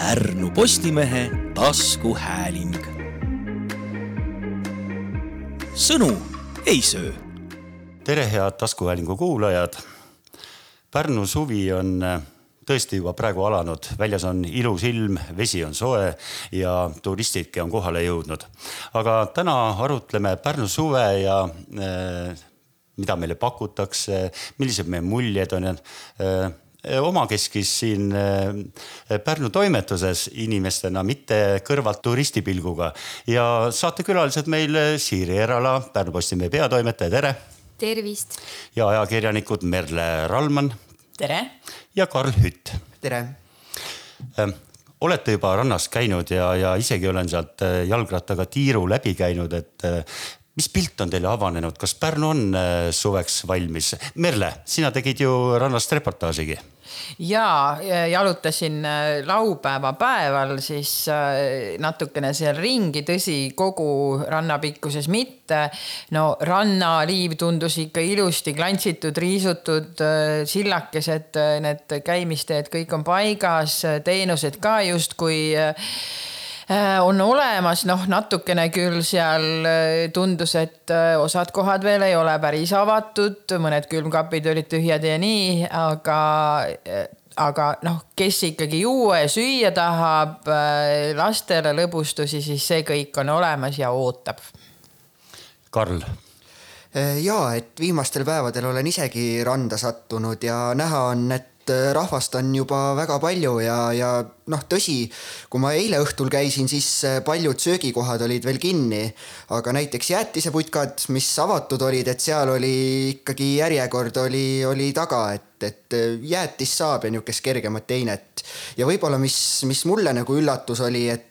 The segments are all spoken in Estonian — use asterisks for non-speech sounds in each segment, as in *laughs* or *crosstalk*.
Pärnu Postimehe taskuhääling. sõnu ei söö. tere, head taskuhäälingu kuulajad. Pärnu suvi on äh, tõesti juba praegu alanud, väljas on ilus ilm, vesi on soe ja turistidki on kohale jõudnud. aga täna arutleme Pärnu suve ja äh, mida meile pakutakse, millised meie muljed on ja äh, omakeskis siin äh, Pärnu toimetuses inimestena, mitte kõrvalt turistipilguga. ja saatekülalised meil Siiri Erala, Pärnu Postimehe peatoimetaja, tere. tervist. ja ajakirjanikud Merle Rallmann. tere. ja Karl Hütt. tere olete juba rannas käinud ja, ja isegi olen sealt äh, jalgrattaga tiiru läbi käinud, et äh, mis pilt on teile avanenud, kas Pärnu on äh, suveks valmis? Merle, sina tegid ju rannast reportaažigi ja jalutasin äh, laupäeva päeval siis äh, natukene seal ringi, tõsi, kogu ranna pikkuses mitte. no rannaliiv tundus ikka ilusti klantsitud, riisutud, sillakesed, need käimisteed, kõik on paigas, teenused ka justkui on olemas, noh, natukene küll seal äh, tundus, et äh, osad kohad veel ei ole päris avatud, mõned külmkapid olid tühjad ja nii, aga aga noh, kes ikkagi juua ja süüa tahab, lastele lõbustusi, siis see kõik on olemas ja ootab. Karl ja et viimastel päevadel olen isegi randa sattunud ja näha on, et et äh, rahvast on juba väga palju ja, ja noh, tõsi, kui ma eile õhtul käisin, siis äh, paljud söögikohad olid veel kinni, aga näiteks jäätiseputkad, mis avatud olid, et seal oli ikkagi järjekord oli, oli taga, et, et äh, jäätist saab ja niisugust kergemat einet. ja võib-olla, mis, mis mulle nagu üllatus oli, et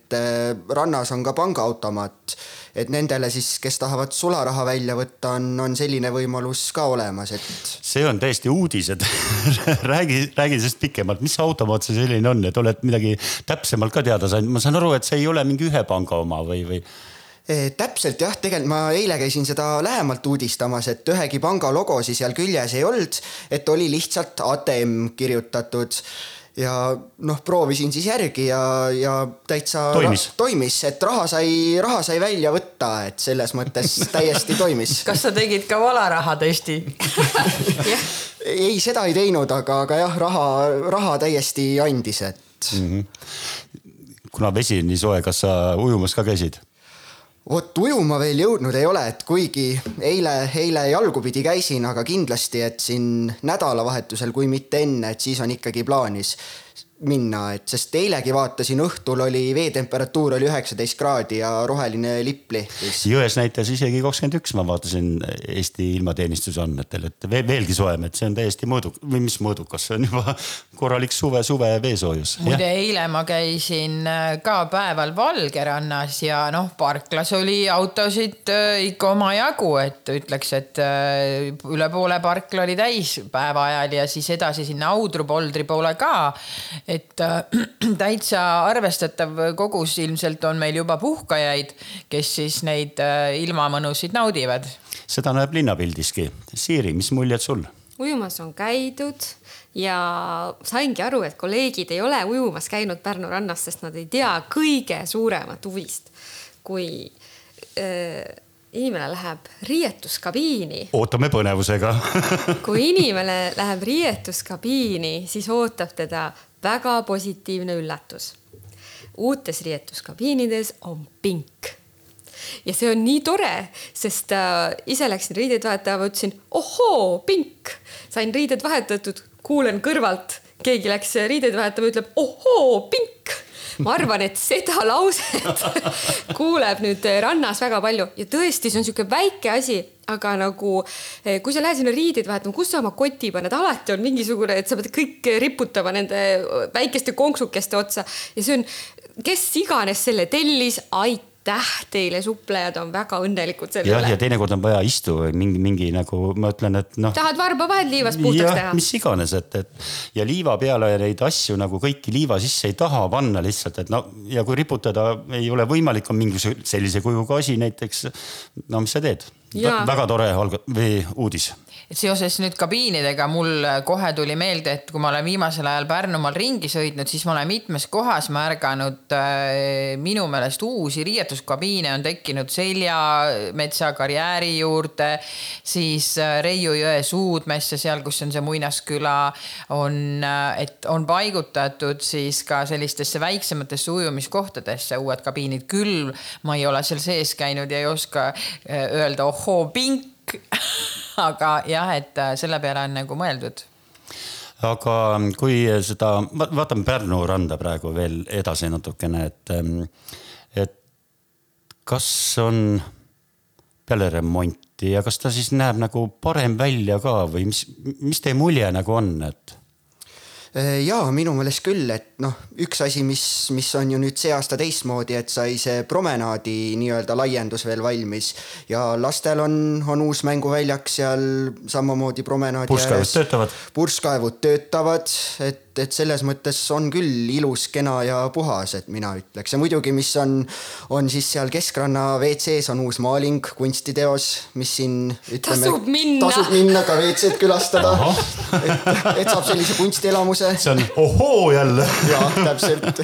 rannas on ka pangaautomaat et nendele siis, kes tahavad sularaha välja võtta, on, on selline võimalus ka olemas, et. see on täiesti uudis, et *laughs* räägi, räägi sellest pikemalt, mis automaat see selline on, et oled midagi täpsemalt ka teada saanud, ma saan aru, et see ei ole mingi ühe panga oma või, või? E, täpselt jah, tegelikult ma eile käisin seda lähemalt uudistamas, et ühegi panga logosi seal küljes ei olnud, et oli lihtsalt ATM kirjutatud ja noh, proovisin siis järgi ja, ja täitsa toimis, toimis, et raha sai, raha sai välja võtta, et selles mõttes *laughs* täiesti toimis. kas sa tegid ka valaraha testi *laughs* ei, seda ei teinud, aga, aga jah, raha, raha täiesti andis, et mm. -hmm. kuna vesi on nii soe, kas sa ujumas ka käisid? Vot ujuma veel jõudnud ei ole, et kuigi eile, eile jalgupidi käisin, aga kindlasti, et siin nädalavahetusel, kui mitte enne, et siis on ikkagi plaanis minna, et sest eilegi vaatasin, õhtul oli veetemperatuur oli üheksateist kraadi ja roheline lipp lehvis. jões näitas isegi kakskümmend üks, ma vaatasin Eesti ilmateenistuse andmetel, et veel, veelgi soojem, et see on täiesti mõõduk või mis mõõdukas, see on juba korralik suve, suve veesoojus. muide, eile ma käisin äh, ka päeval Valgerannas ja noh, parklas oli autosid äh, ikka omajagu, et ütleks, et äh, üle poole parkla oli täis päeva ajal ja siis edasi sinna Audru poldri poole ka et äh, *clears throat* täitsa arvestatav kogus ilmselt on meil juba puhkajaid, kes siis neid äh, ilmamõnusid naudivad. seda näeb linnapildiski. Siiri, mis muljed sul? ujumas on käidud ja saingi aru, et kolleegid ei ole ujumas käinud Pärnu rannas, sest nad ei tea kõige suuremat huvist, kui äh, inimene läheb riietuskabiini. *laughs* ootame põnevusega kui inimene läheb riietuskabiini, siis ootab teda väga positiivne üllatus. uutes riietuskabiinides on pink. Ja see on nii tore, sest äh, ise läksin riideid vahetama, ütlesin ohoo, pink, sain riided vahetatud, kuulen kõrvalt, keegi läks riideid vahetama, ütleb ohoo, pink! Ma arvan, et seda lauset *laughs* kuuleb nüüd rannas väga palju. Ja tõesti, see on niisugune väike asi, aga nagu eh, kui sa lähed sinna riideid vahetama, kus sa oma koti paned, alati on mingisugune, et sa pead kõik riputama nende väikeste konksukeste otsa. Ja see on, kes iganes selle tellis, aitäh aitäh teile, suplejad on väga õnnelikud selle üle. jah, ja teinekord on vaja istu mingi, mingi nagu ma ütlen, et noh. tahad varba vahel liivast puhtaks teha? mis iganes, et, et ja liiva peale neid asju nagu kõiki liiva sisse ei taha panna lihtsalt, et no ja kui riputada ei ole võimalik, on mingisuguse sellise kujuga asi näiteks. no mis sa teed? väga tore alg- või uudis seoses nüüd kabiinidega mul kohe tuli meelde, et kui ma olen viimasel ajal Pärnumaal ringi sõitnud, siis ma olen mitmes kohas märganud äh, minu meelest uusi riietuskabiine on tekkinud Seljametsa karjääri juurde, siis äh, Reiu jõe suudmesse, seal, kus on see muinasküla, on, äh, et on paigutatud siis ka sellistesse väiksematesse ujumiskohtadesse uued kabiinid, küll ma ei ole seal sees käinud ja ei oska öelda ohoo, pink *laughs* aga jah, et äh, selle peale on nagu mõeldud aga kui seda, vaatame Pärnu randa praegu veel edasi natukene, et, ähm, et kas on peale remonti ja kas ta siis näeb nagu parem välja ka või mis, mis teie mulje nagu on, et? Äh, ja minu meelest küll, et noh, üks asi, mis, mis on ju nüüd see aasta teistmoodi, et sai see promenaadi nii-öelda laiendus veel valmis ja lastel on, on uus mänguväljak seal samamoodi promenaadi purskkaevud töötavad? purskkaevud töötavad, et et selles mõttes on küll ilus, kena ja puhas, et mina ütleks ja muidugi, mis on, on siis seal keskranna WC-s on uus maaling, kunstiteos, mis siin ütleme. tasub minna. tasub minna ka WC-d külastada. et, et saab sellise kunstielamuse. see on ohoo jälle. jah, täpselt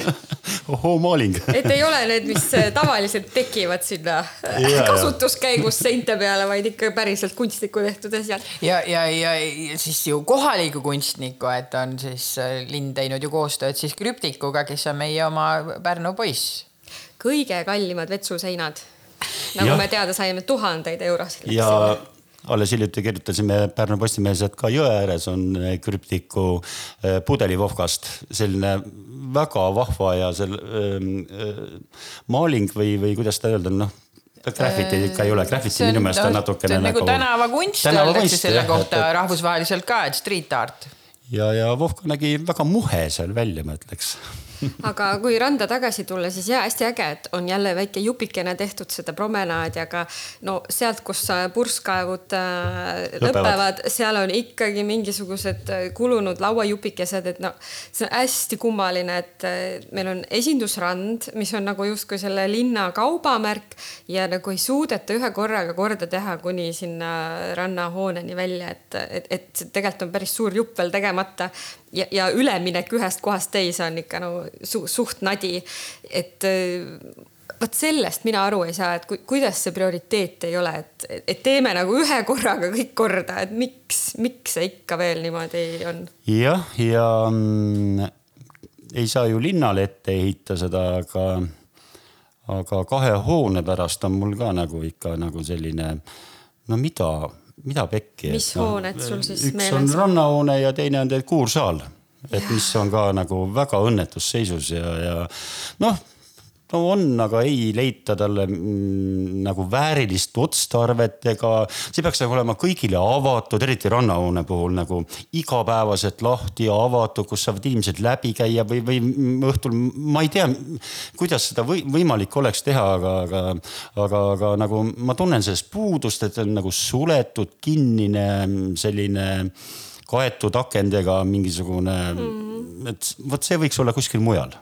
ohoo maaling. et ei ole need, mis tavaliselt tekivad sinna ja, kasutuskäigus seinte peale, vaid ikka päriselt kunstniku tehtud asjad. ja, ja, ja, ja siis ju kohaliku kunstniku, et on siis linn teinud ju koostööd siis Krüptikuga, kes on meie oma Pärnu poiss. kõige kallimad vetsuseinad, nagu ja. me teada saime, tuhandeid eurosid. ja alles hiljuti kirjutasime Pärnu Postimehes, et ka jõe ääres on Krüptiku eh, pudelivohkast selline väga vahva ja selle äh, maaling või, või kuidas seda öelda, noh graffiti ikka ei ole, graffiti minu meelest on natukene nagu. nagu tänavakunst öeldakse selle kohta rahvusvaheliselt ka, et street art ja, ja Vovka nägi väga muhe seal välja, ma ütleks *laughs* aga kui randa tagasi tulla, siis jaa, hästi äge, et on jälle väike jupikene tehtud seda promenaadi, aga no sealt, kus purskkaevud äh, lõpevad, lõpevad, seal on ikkagi mingisugused äh, kulunud lauajupikesed, et no see on hästi kummaline, et äh, meil on esindusrand, mis on nagu justkui selle linna kaubamärk ja nagu ei suudeta ühe korraga korda teha kuni sinna rannahooneni välja, et, et, et tegelikult on päris suur jupp veel tegemata ja, ja üleminek ühest kohast teise on ikka no su, suht nadi. et äh, vot sellest mina aru ei saa, et ku, kuidas see prioriteet ei ole, et, et teeme nagu ühe korraga kõik korda, et miks, miks see ikka veel niimoodi on? jah, ja mm, ei saa ju linnale ette ehita seda, aga, aga kahe hoone pärast on mul ka nagu ikka nagu selline no mida mida pekki. mis et, hooned no, sul siis meeles on? üks on rannahoone ja teine on teil kuursaal, et mis on ka nagu väga õnnetus seisus ja, ja noh no on, aga ei leita talle mm, nagu väärilist otstarvet ega see peaks nagu olema kõigile avatud, eriti rannahoone puhul nagu igapäevaselt lahti ja avatud, kus saavad inimesed läbi käia või, või õhtul, ma ei tea, kuidas seda või, võimalik oleks teha, aga, aga, aga, aga nagu ma tunnen sellest puudust, et on nagu suletud, kinnine selline kaetud akendega mingisugune mm., et vot see võiks olla kuskil mujal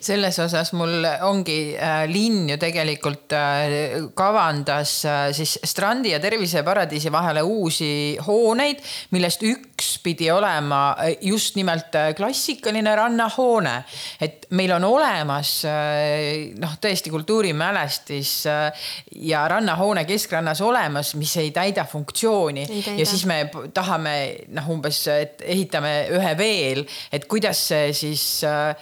selles osas mul ongi äh, linn ju tegelikult äh, kavandas äh, siis Strandi ja Terviseparadiisi vahele uusi hooneid, millest üks pidi olema äh, just nimelt äh, klassikaline rannahoone. et meil on olemas äh, noh, tõesti kultuurimälestis ja rannahoone keskrannas olemas, mis ei täida funktsiooni ei täida. ja siis me tahame noh, umbes, et ehitame ühe veel, et kuidas see siis äh, Äh,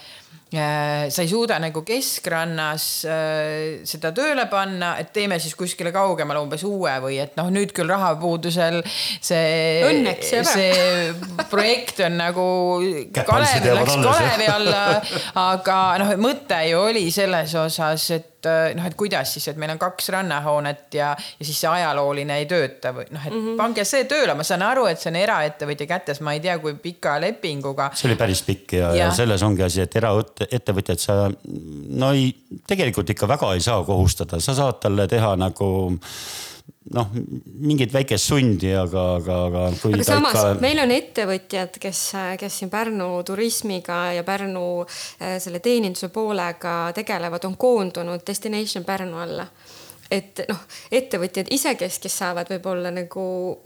sa ei suuda nagu keskrannas äh, seda tööle panna, et teeme siis kuskile kaugemale umbes uue või et noh, nüüd küll rahapuudusel see, see projekt on nagu *laughs* Kalev läks Kalevi alla, aga noh, mõte ju oli selles osas, et et äh, noh, et kuidas siis, et meil on kaks rannahoonet ja, ja siis see ajalooline ei tööta või noh, et mm -hmm. pange see tööle, ma saan aru, et see on eraettevõtja kätes, ma ei tea, kui pika lepinguga. see oli päris pikk ja, ja., ja selles ongi asi, et eraettevõtjad sa no ei, tegelikult ikka väga ei saa kohustada, sa saad talle teha nagu noh, mingit väikest sundi, aga, aga, aga kui aga samas ikka... meil on ettevõtjad, kes, kes siin Pärnu turismiga ja Pärnu äh, selle teeninduse poolega tegelevad, on koondunud Destination Pärnu alla et noh, ettevõtjad ise, kes, kes saavad võib-olla nagu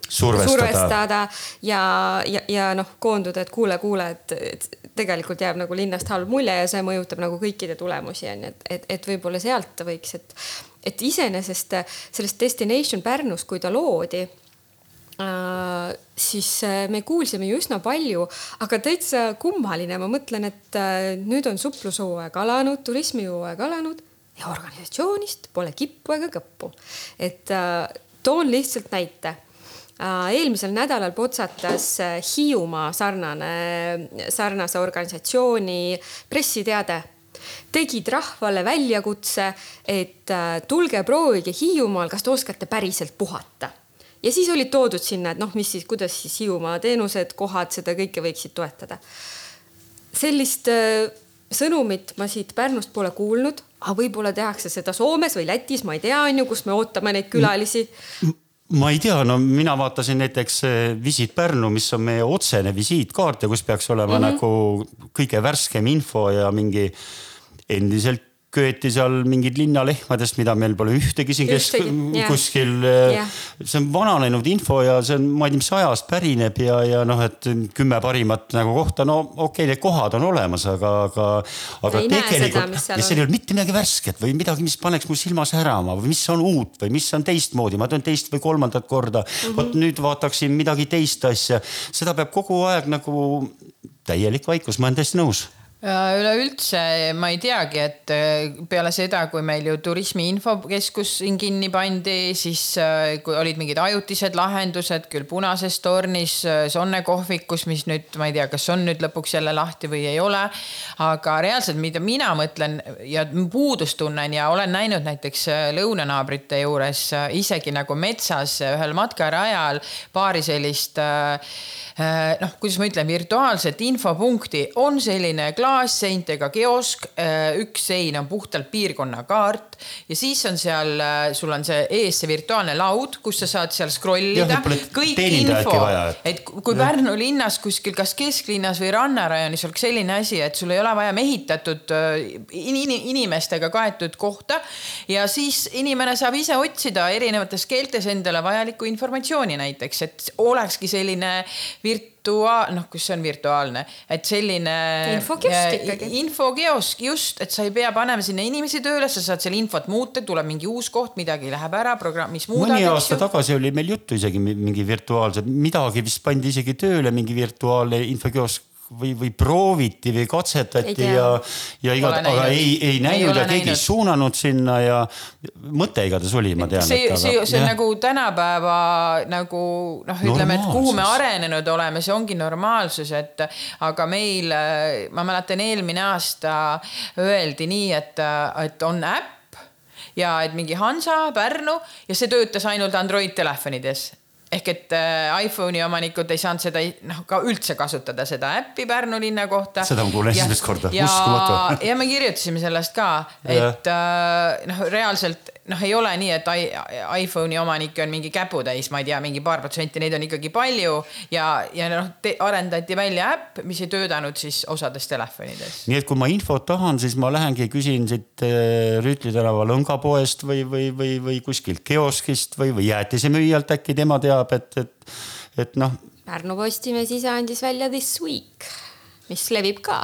Survestada. survestada ja, ja, ja noh, koonduda, et kuule, kuule, et, et tegelikult jääb nagu linnast halb mulje ja see mõjutab nagu kõikide tulemusi on ju, et, et, et võib-olla sealt võiks, et, et iseenesest sellest Destination Pärnus, kui ta loodi äh, siis äh, me kuulsime ju üsna palju, aga täitsa kummaline, ma mõtlen, et äh, nüüd on suplushooaeg alanud, turismihooaeg alanud ja organisatsioonist pole kippu ega kõppu. et äh, toon lihtsalt näite äh, eelmisel nädalal potsatas äh, Hiiumaa sarnane, sarnase organisatsiooni pressiteade. Tegid rahvale väljakutse, et äh, tulge proovige Hiiumaal, kas te oskate päriselt puhata. ja siis olid toodud sinna, et noh, mis siis, kuidas siis Hiiumaa teenused, kohad, seda kõike võiksid toetada. sellist äh, sõnumit ma siit Pärnust pole kuulnud, aga võib-olla tehakse seda Soomes või Lätis, ma ei tea, on ju, kus me ootame neid külalisi. ma ei tea, no mina vaatasin näiteks eh, Visit Pärnu, mis on meie otsene visiitkaart ja kus peaks olema mm -hmm. nagu kõige värskem info ja mingi endiselt köeti seal mingid linnalehmadest, mida meil pole ühtegi siin kesk, jah. kuskil yeah.. Jah. see on vananenud info ja see on, ma ei tea, mis ajast pärineb ja, ja noh, et kümme parimat nagu kohta, no okei okay,, need kohad on olemas, aga, aga, aga ei tegelikult ja seal ei olnud mitte midagi värsket või midagi, mis paneks mu silma särama või mis on uut või mis on teistmoodi, ma teen teist või kolmandat korda mm. -hmm. vot nüüd vaataksin midagi teist asja, seda peab kogu aeg nagu täielik vaikus, ma olen täiesti nõus üleüldse ma ei teagi, et äh, peale seda, kui meil ju turismi infokeskus siin kinni pandi, siis äh, kui olid mingid ajutised lahendused küll Punases tornis, äh, Sonne kohvikus, mis nüüd ma ei tea, kas on nüüd lõpuks jälle lahti või ei ole. aga reaalselt, mida mina mõtlen ja puudust tunnen ja olen näinud näiteks lõunanaabrite juures isegi nagu metsas ühel matkarajal paari sellist noh, kuidas ma ütlen, virtuaalset infopunkti on selline klaasseintega kiosk, üks sein on puhtalt piirkonnakaart ja siis on seal, sul on see ees see virtuaalne laud, kus sa saad seal scroll ida kõik info, et- kui Pärnu linnas kuskil, kas kesklinnas või rannarajonis oleks selline asi, et sul ei ole vaja mehitatud äh, in, in, inimestega kaetud kohta ja siis inimene saab ise otsida erinevates keeltes endale vajalikku informatsiooni näiteks, et olekski selline virtuaal, noh, kus see on virtuaalne, et selline. Infokiosk ikkagi. infokiosk just, et sa ei pea panema sinna inimesi tööle, sa saad seal infot muuta, tuleb mingi uus koht, midagi läheb ära, programmis muudad. mõni eks aasta ju. tagasi oli meil juttu isegi mi- mingi virtuaalse, midagi vist pandi isegi tööle, mingi virtuaalne infokiosk või, või prooviti või Ei katsetati ja, ja iga, aga ei, ei Ei näinud ole ja keegi ei suunanud sinna ja mõte igatahes oli, ma tean. see, see, see on nagu tänapäeva nagu noh, ütleme, et kuhu me arenenud oleme, see ongi normaalsus, et aga meil, ma mäletan, eelmine aasta öeldi nii, et, et on äpp ja et mingi Hansa, Pärnu ja see töötas ainult Android telefonides ehk et äh, iPhone'i omanikud ei saanud seda noh, ka üldse kasutada seda äppi Pärnu linna kohta. Seda ma kuulen esimest korda. ja, Uskumatu. ja me kirjutasime sellest ka, et äh, noh, reaalselt noh, ei ole nii, et iPhone'i omanikke on mingi käputäis, ma ei tea, mingi paar protsenti, neid on ikkagi palju ja, ja noh, arendati välja äpp, mis ei töötanud siis osades telefonides. nii et kui ma infot tahan, siis ma lähengi küsin siit eh, Rüütli tänava lõngapoest või, või, või, või kuskilt kioskist või, või jäätisemüüjalt äkki tema teab, et, et, et noh, Pärnu Postimees ise andis välja This Week, mis levib ka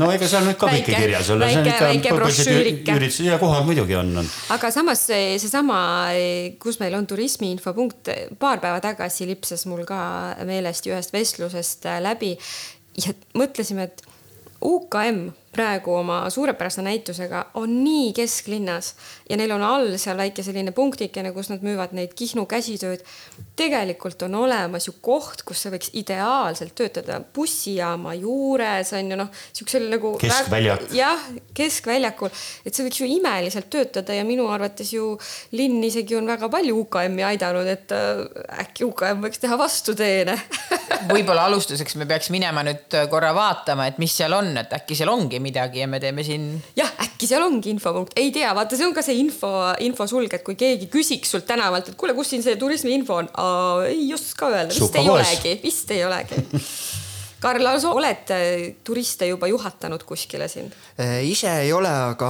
no ega seal nüüd ka kõike kirjas olla. väike- väike brošüürike. üritused ja kohad muidugi on, on. aga samas see- seesama, kus meil on turismi infopunkt, paar päeva tagasi lipsas mul ka meelest ühest vestlusest läbi ja mõtlesime, et UKM praegu oma suurepärase näitusega on nii kesklinnas ja neil on all seal väike selline punktikene, kus nad müüvad neid Kihnu käsitööd. tegelikult on olemas ju koht, kus see võiks ideaalselt töötada bussijaama juures on ju noh, siuksel nagu. Keskväljak. jah, keskväljakul, et see võiks ju imeliselt töötada ja minu arvates ju linn isegi on väga palju UKM-i aidanud, et äh, äkki UKM võiks teha vastuteene *laughs* võib-olla alustuseks me peaks minema nüüd korra vaatama, et mis seal on, et äkki seal ongi midagi ja me teeme siin jah, äkki seal ongi infopunkt, ei tea, vaata, see on ka see info, infosulg, et kui keegi küsiks sult tänavalt, et kuule, kus siin see turismi info on, ei oska öelda, vist ei olegi, vist ei olegi. *laughs* *laughs* Karl, oled äh, turiste juba juhatanud kuskile siin? Äh, ise ei ole, aga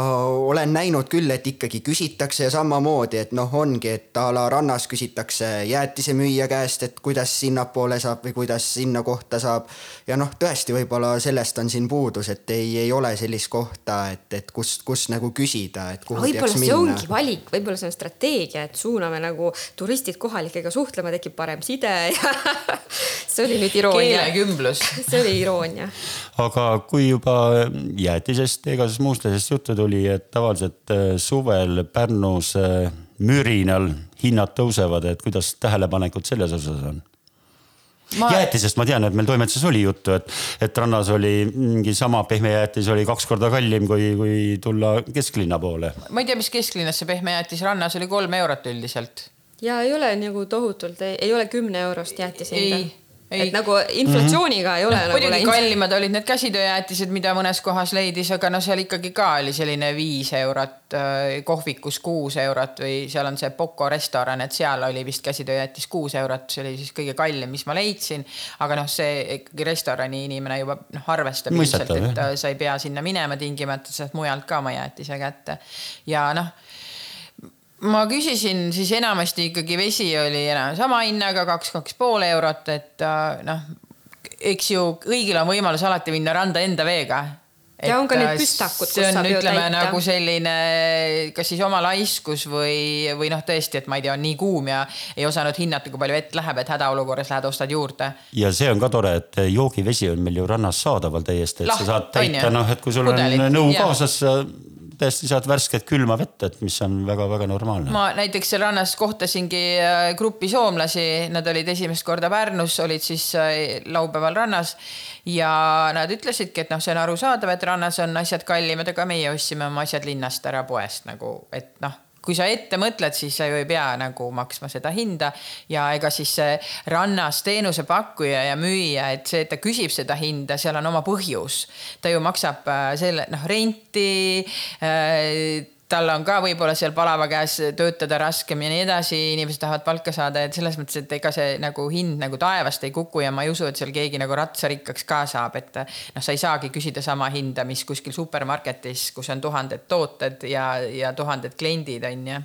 olen näinud küll, et ikkagi küsitakse ja samamoodi, et noh, ongi, et a la rannas küsitakse jäätisemüüja käest, et kuidas sinnapoole saab või kuidas sinna kohta saab. ja noh, tõesti, võib-olla sellest on siin puudus, et ei, ei ole sellist kohta, et, et kust, kust nagu küsida, et kuhu võib-olla see minna. ongi valik, võib-olla see on strateegia, et suuname nagu turistid kohalikega suhtlema, tekib parem side *laughs* ja see oli nüüd iroonia. keelekümblus see oli iroonia. aga kui juba jäätisest ega siis muust asjast juttu tuli, et tavaliselt äh, suvel Pärnus äh, mürinal hinnad tõusevad, et kuidas tähelepanekud selles osas on? Ma... jäätisest ma tean, et meil toimetuses oli juttu, et, et rannas oli mingi sama pehme jäätis oli kaks korda kallim, kui, kui tulla kesklinna poole. ma ei tea, mis kesklinnas see pehme jäätis, rannas oli kolm eurot üldiselt. ja ei ole nagu tohutult, ei ole kümne eurost jäätise hinda et nagu inflatsiooniga mm -hmm. ei ole no, nagu muidugi läinud. kallimad olid need käsitööjäätised, mida mõnes kohas leidis, aga no seal ikkagi ka oli selline viis eurot, äh, kohvikus kuus eurot või seal on see Poco restoran, et seal oli vist käsitööjäätis kuus eurot, see oli siis kõige kallim, mis ma leidsin. aga noh, see ikkagi restorani inimene juba noh, arvestab ilmselt, et jah. sa ei pea sinna minema tingimata, saad mujalt ka oma jäätise kätte ja noh ma küsisin siis enamasti ikkagi vesi oli enam sama hinnaga kaks, kaks pool eurot, et äh, noh, eks ju kõigil on võimalus alati minna randa enda veega. ja on ka need äh, püstakud, kus saab ju täita. nagu selline, kas siis oma laiskus või, või noh, tõesti, et ma ei tea, on nii kuum ja ei osanud hinnata, kui palju vett läheb, et hädaolukorras lähed, ostad juurde. ja see on ka tore, et joogivesi on meil ju rannas saadaval täiesti, et Laht, sa saad täita, noh, et kui sul Pudelit, on nõu kaasas täiesti saad värsket külma vett, et mis on väga-väga normaalne. ma näiteks seal rannas kohtasingi äh, grupi soomlasi, nad olid esimest korda Pärnus, olid siis äh, laupäeval rannas ja nad ütlesidki, et noh, see on arusaadav, et rannas on asjad kallimad, aga meie ostsime oma asjad linnast ära poest nagu, et noh kui sa ette mõtled, siis sa ju ei pea nagu maksma seda hinda ja ega siis see rannas teenusepakkuja ja müüja, et see, et ta küsib seda hinda, seal on oma põhjus. ta ju maksab äh, selle noh, renti äh, tal on ka võib-olla seal palava käes töötada raskem ja nii edasi, inimesed tahavad palka saada, et selles mõttes, et ega see nagu hind nagu taevast ei kuku ja ma ei usu, et seal keegi nagu ratsarikkaks ka saab, et noh, sa ei saagi küsida sama hinda, mis kuskil supermarketis, kus on tuhanded tooted ja, ja tuhanded kliendid on ju,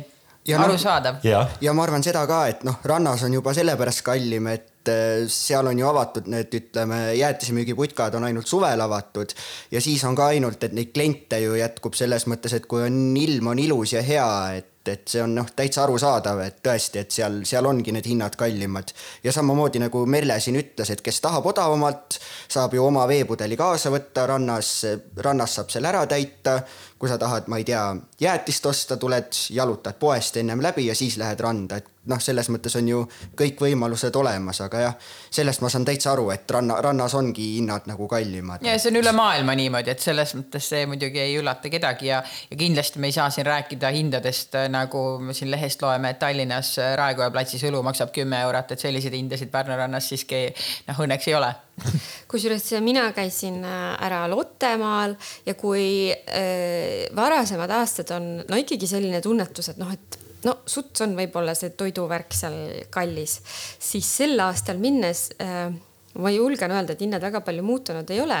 et ja arusaadav no,. ja ma arvan seda ka, et noh, rannas on juba sellepärast kallim, et et seal on ju avatud need, ütleme, jäätisemüügiputkad on ainult suvel avatud ja siis on ka ainult, et neid kliente ju jätkub selles mõttes, et kui on ilm on ilus ja hea, et et see on noh, täitsa arusaadav, et tõesti, et seal, seal ongi need hinnad kallimad. ja samamoodi nagu Merle siin ütles, et kes tahab odavamalt, saab ju oma veepudeli kaasa võtta rannas, rannas saab selle ära täita. Kui sa tahad, ma ei tea, jäätist osta, tuled, jalutad poest ennem läbi ja siis lähed randa, et noh, selles mõttes on ju kõik võimalused olemas, aga jah, sellest ma saan täitsa aru, et ranna, rannas ongi hinnad nagu kallimad. ja see on üle maailma niimoodi, et selles mõttes see muidugi ei üllata kedagi ja, ja kindlasti me ei saa siin rääkida hindadest, nagu me siin lehest loeme, et Tallinnas Raekoja platsis õlu maksab kümme eurot, et selliseid hindasid Pärnu rannas siiski noh, õnneks ei ole *laughs* kusjuures mina käisin äh, ära Lottemaal ja kui äh, varasemad aastad on no ikkagi selline tunnetus, et noh, et no suts on võib-olla see toiduvärk seal kallis, siis sel aastal minnes äh, ma julgen öelda, et hinnad väga palju muutunud ei ole,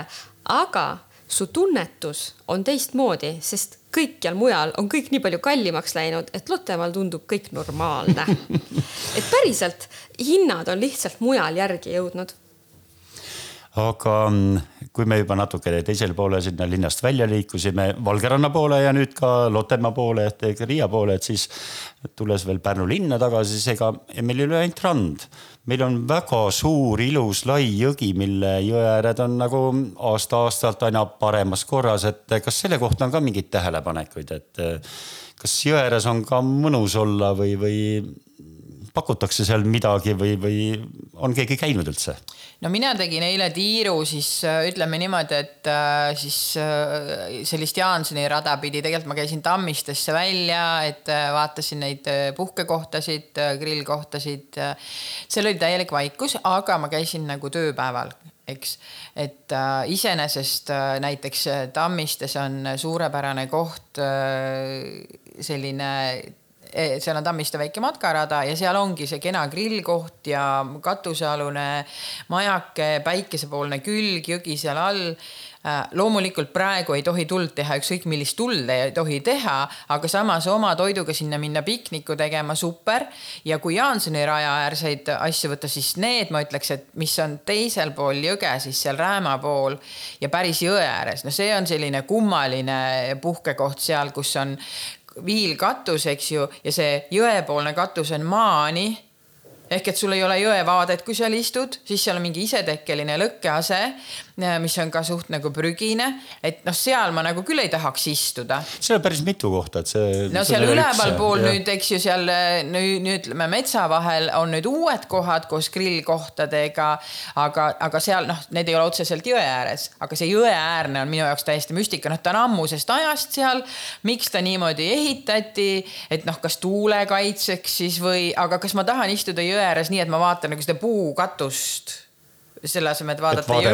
aga su tunnetus on teistmoodi, sest kõikjal mujal on kõik nii palju kallimaks läinud, et Lottemaal tundub kõik normaalne. *laughs* et päriselt hinnad on lihtsalt mujal järgi jõudnud aga mm, kui me juba natukene teisele poole sinna linnast välja liikusime, Valgeranna poole ja nüüd ka Lottemaa poole ehk Riia poole, et siis tulles veel Pärnu linna tagasi, siis ega meil ei ole ainult rand. meil on väga suur, ilus, lai jõgi, mille jõe ääred on nagu aasta-aastalt aina paremas korras, et kas selle kohta on ka mingeid tähelepanekuid, et kas jõe ääres on ka mõnus olla või, või pakutakse seal midagi või, või on keegi käinud üldse? No mina tegin eile tiiru, siis äh, ütleme niimoodi, et äh, siis äh, sellist Jaansoni rada pidi, tegelikult ma käisin Tammistesse välja, et vaatasin neid puhkekohtasid, grillkohtasid. seal oli täielik vaikus, aga ma käisin nagu tööpäeval eks, et äh, iseenesest äh, näiteks Tammistes on suurepärane koht äh,, selline seal on Tammiste väike matkarada ja seal ongi see kena grillkoht ja katusealune majake, päikesepoolne külg, jõgi seal all Äh, loomulikult praegu ei tohi tuld teha, ükskõik millist tuld ei tohi teha, aga samas oma toiduga sinna minna pikniku tegema, super. ja kui Jaansoni rajaäärseid asju võtta, siis need ma ütleks, et mis on teisel pool jõge, siis seal Rääma pool ja päris jõe ääres, no see on selline kummaline puhkekoht seal, kus on viilkatus, eks ju, ja see jõepoolne katus on maani. Ehk et sul ei ole jõevaadet, kui seal istud, siis seal on mingi isetekkeline lõkkease, mis on ka suht nagu prügine, et noh, seal ma nagu küll ei tahaks istuda. seal on päris mitu kohta, et see. no seal ülevalpool nüüd, eks ju, seal nüüd, nüüd ütleme metsa vahel on nüüd uued kohad koos grillkohtadega, aga, aga seal noh, need ei ole otseselt jõe ääres, aga see jõeäärne on minu jaoks täiesti müstika, noh, ta on ammusest ajast seal. miks ta niimoodi ehitati, et noh, kas tuule kaitseks siis või, aga kas ma tahan istuda jõe ääres nii, et ma vaatan nagu seda puukatust selle asemel, et vaadata et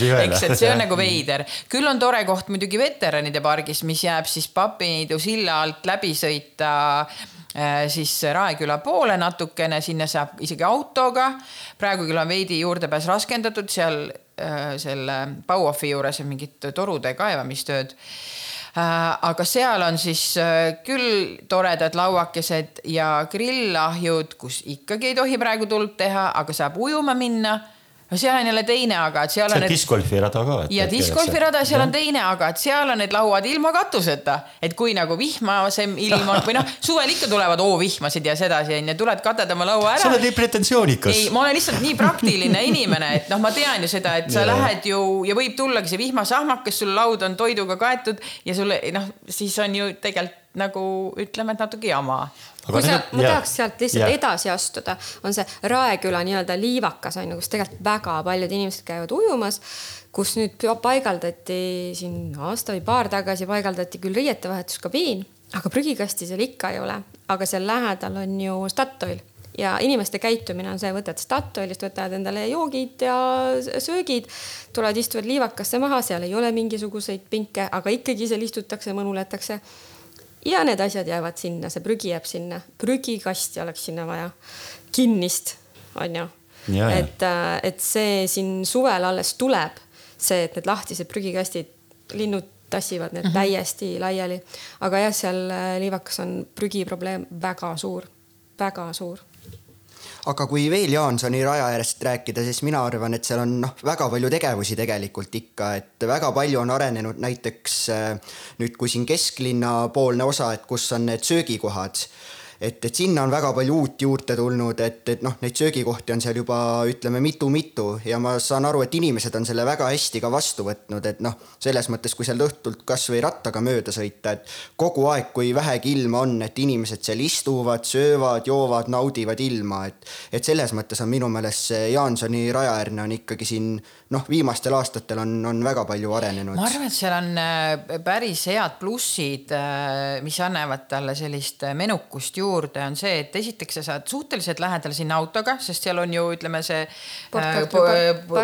jõge, eks, et see on nagu *laughs* veider. küll on tore koht muidugi veteranide pargis, mis jääb siis Papiniidu silla alt läbi sõita äh, siis Raeküla poole natukene, sinna saab isegi autoga. praegu küll on veidi juurdepääs raskendatud, seal äh, selle Bauhofi juures on mingid torude kaevamistööd Äh, aga seal on siis küll toredad lauakesed ja grillahjud, kus ikkagi ei tohi praegu tuld teha, aga saab ujuma minna no seal on jälle teine aga, et seal see on. discgolfirada ka. ja discgolfirada, seal on teine aga, et seal on need lauad ilma katuseta, et kui nagu vihmasem ilm on või noh, suvel ikka tulevad hoovihmasid ja sedasi onju, tuled katad oma laua ära. sa oled nii pretensioonikas. ei, ma olen lihtsalt nii praktiline inimene, et noh, ma tean ju seda, et sa ja. lähed ju ja võib tullagi see vihmasahmakas, sul laud on toiduga kaetud ja sulle noh, siis on ju tegelikult nagu ütleme, et natuke jama. Kui sa, ma tahaks sealt lihtsalt yeah. edasi astuda, on see Raeküla nii-öelda liivakas on ju, kus tegelikult väga paljud inimesed käivad ujumas, kus nüüd paigaldati siin aasta või paar tagasi paigaldati küll riietevahetuskabiin, aga prügikasti seal ikka ei ole, aga seal lähedal on ju Statoil ja inimeste käitumine on see, võtad Statoilist, võtavad endale joogid ja söögid, tulevad, istuvad liivakasse maha, seal ei ole mingisuguseid pinke, aga ikkagi seal istutakse, mõnuletakse ja need asjad jäävad sinna, see prügi jääb sinna, prügikasti oleks sinna vaja, kinnist, onju. et, äh, et see siin suvel alles tuleb, see, et need lahtised prügikastid, linnud tassivad need mm -hmm. täiesti laiali. aga jah, seal äh, liivakas on prügiprobleem väga suur, väga suur aga kui veel Jaansoni raja äärest rääkida, siis mina arvan, et seal on noh, väga palju tegevusi tegelikult ikka, et väga palju on arenenud näiteks äh, nüüd, kui siin kesklinna poolne osa, et kus on need söögikohad et, et sinna on väga palju uut juurde tulnud, et, et noh, neid söögikohti on seal juba ütleme mitu-mitu ja ma saan aru, et inimesed on selle väga hästi ka vastu võtnud, et noh, selles mõttes, kui seal õhtult kasvõi rattaga mööda sõita, et kogu aeg, kui vähegi ilma on, et inimesed seal istuvad, söövad, joovad, naudivad ilma, et, et selles mõttes on minu meelest see Jaansoni rajaäärne on ikkagi siin noh, viimastel aastatel on, on väga palju arenenud. ma arvan, et seal on äh, päris head plussid, äh, mis annavad talle sellist menukust juurde juurde, on see, et esiteks sa saad suhteliselt lähedal sinna autoga, sest seal on ju ütleme see äh,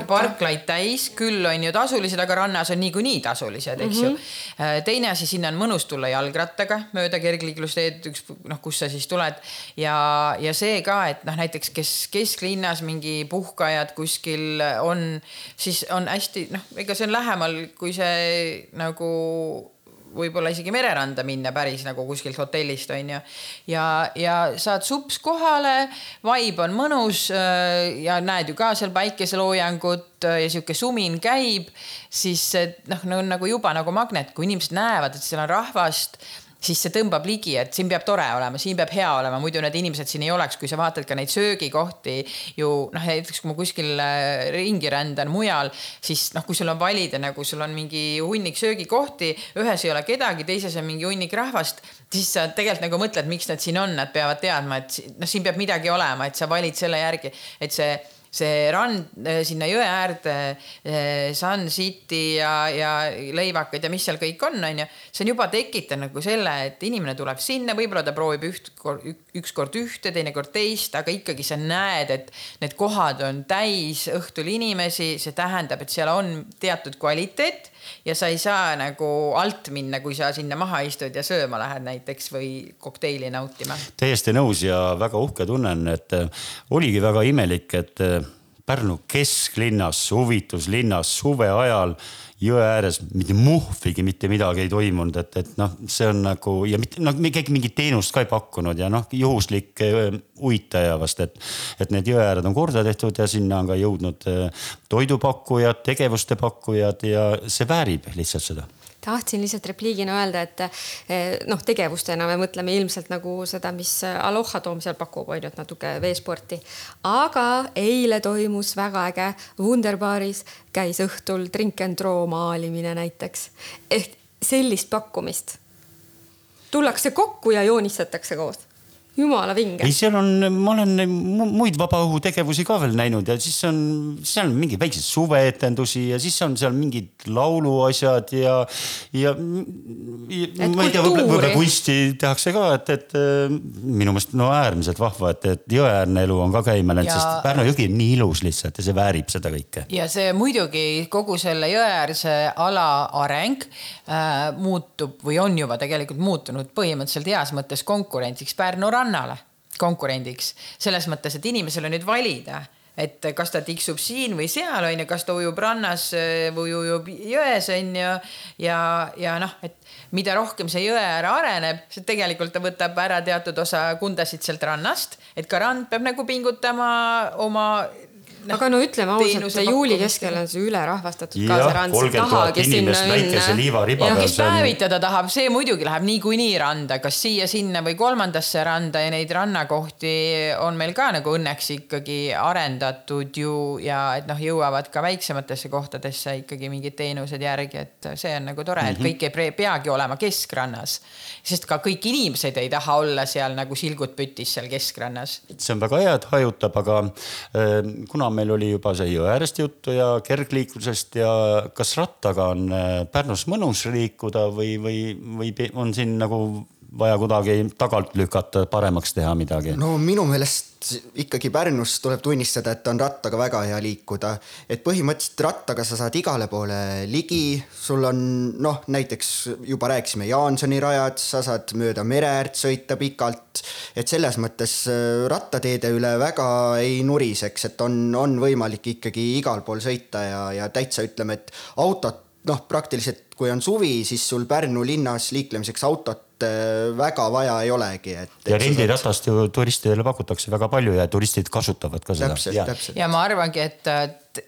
parklaid täis, küll on ju tasulised, aga rannas on niikuinii tasulised, eks mm -hmm. ju. Mhm. Äh, teine asi, sinna on mõnus tulla jalgrattaga mööda kergliiklusteed, üks noh, kus sa siis tuled ja, ja see ka, et noh, näiteks kes kesklinnas mingi puhkajad kuskil on, siis on hästi noh, ega see on lähemal, kui see nagu võib-olla isegi mereranda minna päris nagu kuskilt hotellist onju. ja, ja saad sups kohale, vibe on mõnus äh, ja näed ju ka seal päikeseloojangut äh, ja sihuke sumin käib, siis noh, nagu juba nagu magnet, kui inimesed näevad, et seal on rahvast siis see tõmbab ligi, et siin peab tore olema, siin peab hea olema, muidu need inimesed siin ei oleks, kui sa vaatad ka neid söögikohti ju noh, näiteks kui ma kuskil äh, ringi rändan mujal, siis noh, kui sul on valida nagu sul on mingi hunnik söögikohti, ühes ei ole kedagi, teises on mingi hunnik rahvast, siis sa tegelikult nagu mõtled, miks nad siin on, nad peavad teadma, et noh, siin peab midagi olema, et sa valid selle järgi, et see see rand eh, sinna jõe äärde, eh, Sun City ja, ja lõivakad ja mis seal kõik on, onju. see on juba tekitanud nagu selle, et inimene tuleb sinna, võib-olla ta proovib üht, ükskord ühte, teinekord teist, aga ikkagi sa näed, et need kohad on täis õhtul inimesi, see tähendab, et seal on teatud kvaliteet ja sa ei saa nagu alt minna, kui sa sinna maha istud ja sööma lähed näiteks või kokteili nautima. täiesti nõus ja väga uhke tunnen, et äh, oligi väga imelik, et äh, Pärnu kesklinnas, huvituslinnas suve ajal jõe ääres mitte muhvigi mitte midagi ei toimunud, et, et noh, see on nagu ja mitte noh, keegi mingit teenust ka ei pakkunud ja noh, juhuslik uitaja vast, et, et need jõe ääred on korda tehtud ja sinna on ka jõudnud toidupakkujad, tegevuste pakkujad ja see väärib lihtsalt seda tahtsin lihtsalt repliigina öelda, et eh, noh, tegevustena me mõtleme ilmselt nagu seda, mis Aloha Toom seal pakub, on ju, et natuke veesporti. aga eile toimus väga äge Wunderbaaris käis õhtul drink and draw maalimine näiteks ehk sellist pakkumist. tullakse kokku ja joonistatakse koos jumala vinge. ei, seal on, ma olen muid vabaõhutegevusi ka veel näinud ja siis on, seal on mingeid väikseid suveetendusi ja siis on seal mingid lauluasjad ja, ja. ma ei tea, võib-olla kunsti tehakse ka, et, et minu meelest no äärmiselt vahva, et, et jõeäärne elu on ka käima läinud ja..., sest Pärnu jõgi on nii ilus lihtsalt ja see väärib seda kõike. ja see muidugi kogu selle jõeäärse ala areng äh, muutub või on juba tegelikult muutunud põhimõtteliselt heas mõttes konkurentsiks Pärnu ranna rannale konkurendiks selles mõttes, et inimesel on nüüd valida et kas ta tiksub siin või seal on ju, kas ta ujub rannas või ujub jões on ju. ja, ja noh, et mida rohkem see jõe äär areneb, see tegelikult ta võtab ära teatud osa kundasid sealt rannast, et ka rand peab nagu pingutama oma no,. aga no ütleme ausalt, juuli keskel on see ülerahvastatud ka see rand, sa tahagi sinna minna. kes päevitada tahab, see muidugi läheb niikuinii randa, kas siia-sinna või kolmandasse randa ja neid rannakohti on meil ka nagu õnneks ikkagi arendatud ju ja et noh, jõuavad ka väiksematesse kohtadesse ikkagi mingid teenused järgi, et see on nagu tore, et mhm. kõik ei peagi olema keskrannas, sest ka kõik inimesed ei taha olla seal nagu silgud pütis seal keskrannas. see on väga hea, et hajutab, aga äh, kuna meil oli juba see Jõeäärest juttu ja kergliiklusest ja kas rattaga on äh, Pärnus mõnus liikuda või, või, või on siin nagu vaja kuidagi tagant lükata, paremaks teha midagi? no minu meelest ikkagi Pärnus tuleb tunnistada, et on rattaga väga hea liikuda. et põhimõtteliselt rattaga sa saad igale poole ligi, sul on noh, näiteks juba rääkisime Jaansoni rajad, sa saad mööda mere äärt sõita pikalt. et selles mõttes äh, rattateede üle väga ei nuriseks, et on, on võimalik ikkagi igal pool sõita ja, ja täitsa ütleme, et autot noh, praktiliselt kui on suvi, siis sul Pärnu linnas liiklemiseks autot Äh, väga vaja ei olegi, et. ja rendiratast ju turistidele pakutakse väga palju ja turistid kasutavad ka seda. ja ma arvangi, et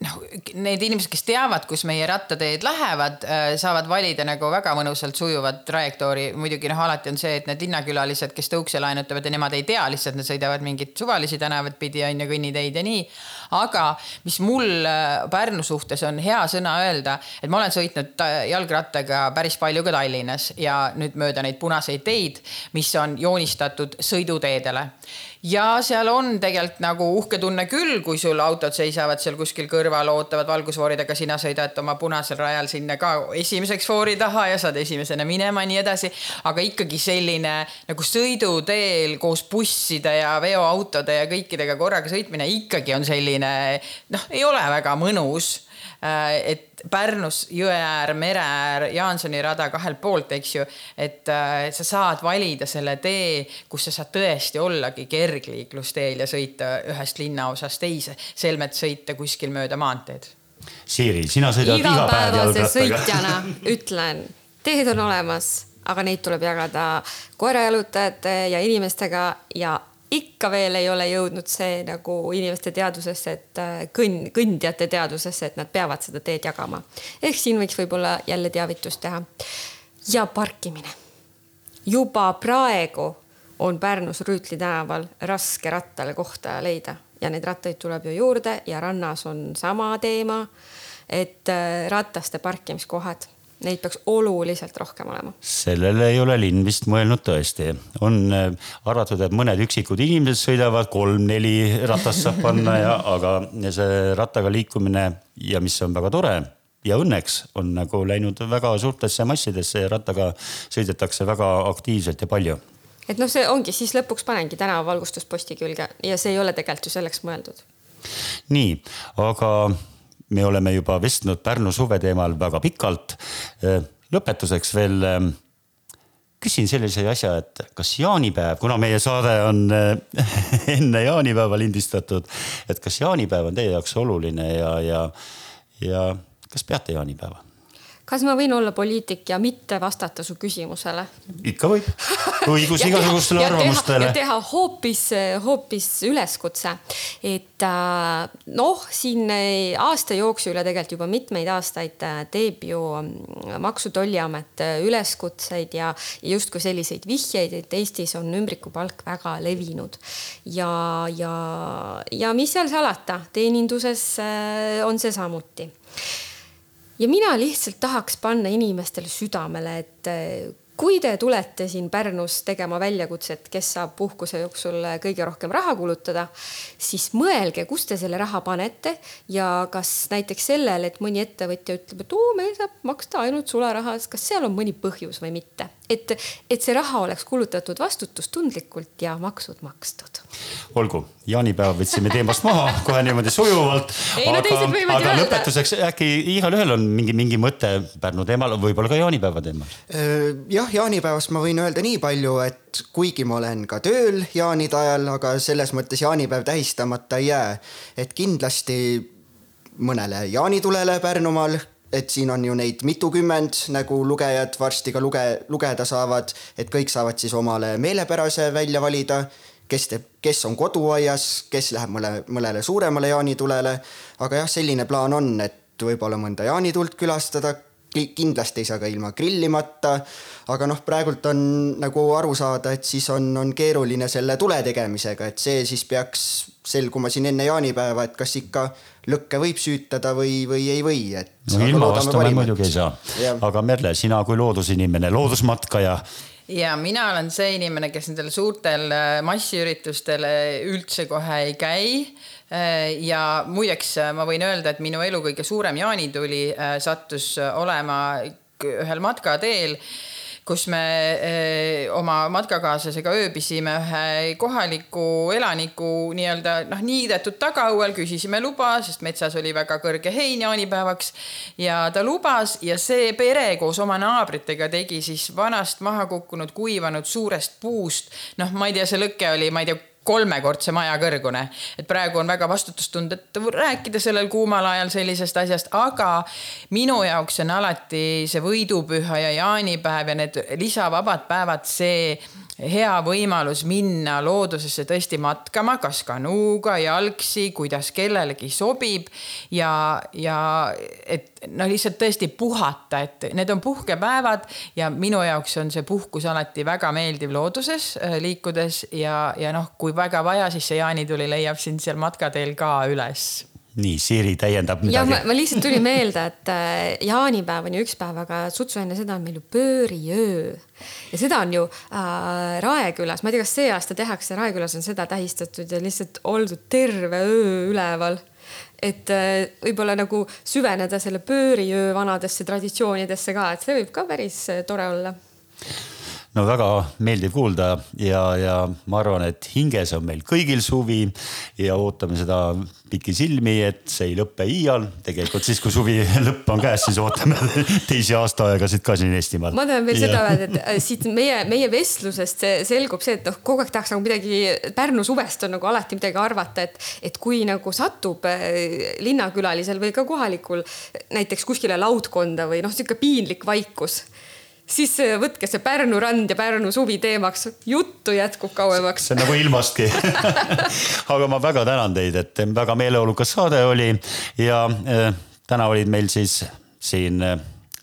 noh, need inimesed, kes teavad, kus meie rattateed lähevad, äh, saavad valida nagu väga mõnusalt sujuvat trajektoori. muidugi noh, alati on see, et need linnakülalised, kes tõukse laenutavad ja nemad ei tea lihtsalt, nad sõidavad mingeid suvalisi tänavaid pidi on ju kõnniteid ja nii. aga mis mul äh, Pärnu suhtes on hea sõna öelda, et ma olen sõitnud jalgrattaga päris palju ka Tallinnas ja nüüd mööda neid punaseid teid, mis on joonistatud sõiduteedele ja seal on tegelikult nagu uhke tunne küll, kui sul autod seisavad seal kuskil kõrval, ootavad valgusfooridega, sina sõidad oma punasel rajal sinna ka esimeseks foori taha ja saad esimesena minema ja nii edasi. aga ikkagi selline nagu sõiduteel koos busside ja veoautode ja kõikidega korraga sõitmine ikkagi on selline noh, ei ole väga mõnus Äh, et Pärnus jõe äär, mere äär, Jaansoni rada kahelt poolt, eks ju, et äh, sa saad valida selle tee, kus sa saad tõesti ollagi kergliiklusteel ja sõita ühest linnaosast teise, selmet sõita kuskil mööda maanteed. Siiri, sina sõidad iga päev jalgrattaga. sõitjana *laughs* ütlen, teed on olemas, aga neid tuleb jagada koerajalutajate ja inimestega ja ikka veel ei ole jõudnud see nagu inimeste teadvusesse, et äh, kõnn, kõndijate teadvusesse, et nad peavad seda teed jagama. ehk siin võiks võib-olla jälle teavitust teha. ja parkimine. juba praegu on Pärnus Rüütli tänaval raske rattale kohta leida ja neid rattaid tuleb ju juurde ja rannas on sama teema, et äh, rataste parkimiskohad Neid peaks oluliselt rohkem olema. sellele ei ole linn vist mõelnud tõesti. on äh, arvatud, et mõned üksikud inimesed sõidavad, kolm-neli ratast saab panna ja, *laughs* aga see rattaga liikumine ja mis on väga tore ja õnneks on nagu läinud väga suurtesse massidesse ja rattaga sõidetakse väga aktiivselt ja palju et noh, see ongi, siis lõpuks panengi tänavavalgustus posti külge ja see ei ole tegelikult ju selleks mõeldud. nii, aga me oleme juba vestnud Pärnu suve teemal väga pikalt. lõpetuseks veel küsin sellise asja, et kas jaanipäev, kuna meie saade on *laughs* enne jaanipäeva lindistatud, et kas jaanipäev on teie jaoks oluline ja, ja, ja kas peate jaanipäeva? Kas ma võin olla poliitik ja mitte vastata su küsimusele? ikka võib, õigus *laughs* igasugustele arvamustele. ja teha hoopis, hoopis üleskutse, et äh, noh, siin aasta jooksul ja tegelikult juba mitmeid aastaid äh, teeb ju mm, Maksu- ja Tolliamet äh, üleskutseid ja justkui selliseid vihjeid, et Eestis on ümbrikupalk väga levinud ja, ja, ja mis seal salata, teeninduses on see samuti ja mina lihtsalt tahaks panna inimestele südamele, et eh, kui te tulete siin Pärnus tegema väljakutset, kes saab puhkuse jooksul kõige rohkem raha kulutada, siis mõelge, kus te selle raha panete ja kas näiteks sellel, et mõni ettevõtja ütleb, et oo, meil saab maksta ainult sularahas, kas seal on mõni põhjus või mitte et, et see raha oleks kulutatud vastutustundlikult ja maksud makstud. olgu, jaanipäeva võtsime teemast maha *laughs* kohe niimoodi sujuvalt. No, aga, aga lõpetuseks äkki igalühel on mingi, mingi mõte Pärnu teemal, võib-olla ka jaanipäeva teemal. jah, jaanipäevast ma võin öelda nii palju, et kuigi ma olen ka tööl jaanide ajal, aga selles mõttes jaanipäev tähistamata ei jää. et kindlasti mõnele jaanitulele Pärnumaal et siin on ju neid mitukümmend, nagu lugejad varsti ka luge-, lugeda saavad, et kõik saavad siis omale meelepärase välja valida, kes teeb, kes on koduaias, kes läheb mõne, mõnele suuremale jaanitulele. aga jah, selline plaan on, et võib-olla mõnda jaanitult külastada, kindlasti ei saa ka ilma grillimata. aga noh, praegult on nagu aru saada, et siis on, on keeruline selle tule tegemisega, et see siis peaks selguma siin enne jaanipäeva, et kas ikka lõkke võib süütada või, või ei või, et. no ilma vastu me muidugi ei saa. aga Merle, sina kui loodusinimene, loodusmatkaja ja mina olen see inimene, kes nendel suurtel äh, massiüritustel üldse kohe ei käi. Äh, ja muideks äh, ma võin öelda, et minu elu kõige suurem jaanituli sattus olema ühel matkateel kus me eh, oma matkakaaslasega ööbisime ühe kohaliku elaniku nii-öelda noh, niidetud tagaõuel, küsisime luba, sest metsas oli väga kõrge hein jaanipäevaks. ja ta lubas ja see pere koos oma naabritega tegi siis vanast maha kukkunud, kuivanud suurest puust. noh, ma ei tea, see lõke oli, ma ei tea kolmekordse maja kõrgune. et praegu on väga vastutustundetu rääkida sellel kuumal ajal sellisest asjast, aga minu jaoks on alati see võidupüha ja jaanipäev ja need lisavabad päevad see hea võimalus minna loodusesse tõesti matkama, kas kanuuga, jalgsi, kuidas kellelegi sobib ja, ja et noh, lihtsalt tõesti puhata, et need on puhkepäevad ja minu jaoks on see puhkus alati väga meeldiv looduses äh, liikudes ja, ja noh, kui väga vaja, siis see jaanituli leiab sind seal matkateel ka üles. Nii, Siiri täiendab midagi. ja ma, ma lihtsalt tuli meelde, et äh, jaanipäev on ju üks päev, aga sutsu enne seda on meil ju pööriöö. ja seda on ju äh, Raekülas, ma ei tea, kas see aasta tehakse, Raekülas on seda tähistatud ja lihtsalt oldud terve öö üleval. Et äh, võib-olla nagu süveneda selle pööriöö vanadesse traditsioonidesse ka, et see võib ka päris äh, tore olla no väga meeldiv kuulda ja, ja ma arvan, et hinges on meil kõigil suvi ja ootame seda pikisilmi, et see ei lõpe iial. tegelikult siis, kui suvi *laughs* lõpp on käes, siis ootame *laughs* teisi aastaaegasid ka siin Eestimaal. ma tahan veel ja. seda öelda, et äh, siit meie, meie vestlusest selgub see, et noh, kogu aeg tahaks nagu midagi Pärnu suvest on nagu alati midagi arvata, et, et kui nagu satub äh, linnakülalisel või ka kohalikul näiteks kuskile laudkonda või noh, sihuke piinlik vaikus siis võtke see Pärnu rand ja Pärnu suvi teemaks, juttu jätkub kauemaks. see on nagu ilmastki *laughs* aga ma väga tänan teid, et väga meeleolukas saade oli ja äh, täna olid meil siis siin äh,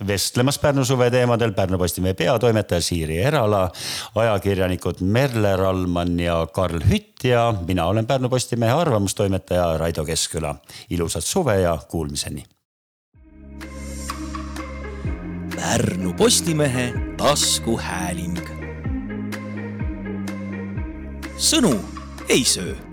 vestlemas Pärnu suve teemadel Pärnu Postimehe peatoimetaja Siiri Erala, ajakirjanikud Merle Rallmann ja Karl Hütt ja mina olen Pärnu Postimehe arvamustoimetaja Raido Keskküla. ilusat suve ja kuulmiseni Pärnu Postimehe taskuhääling. sõnu ei söö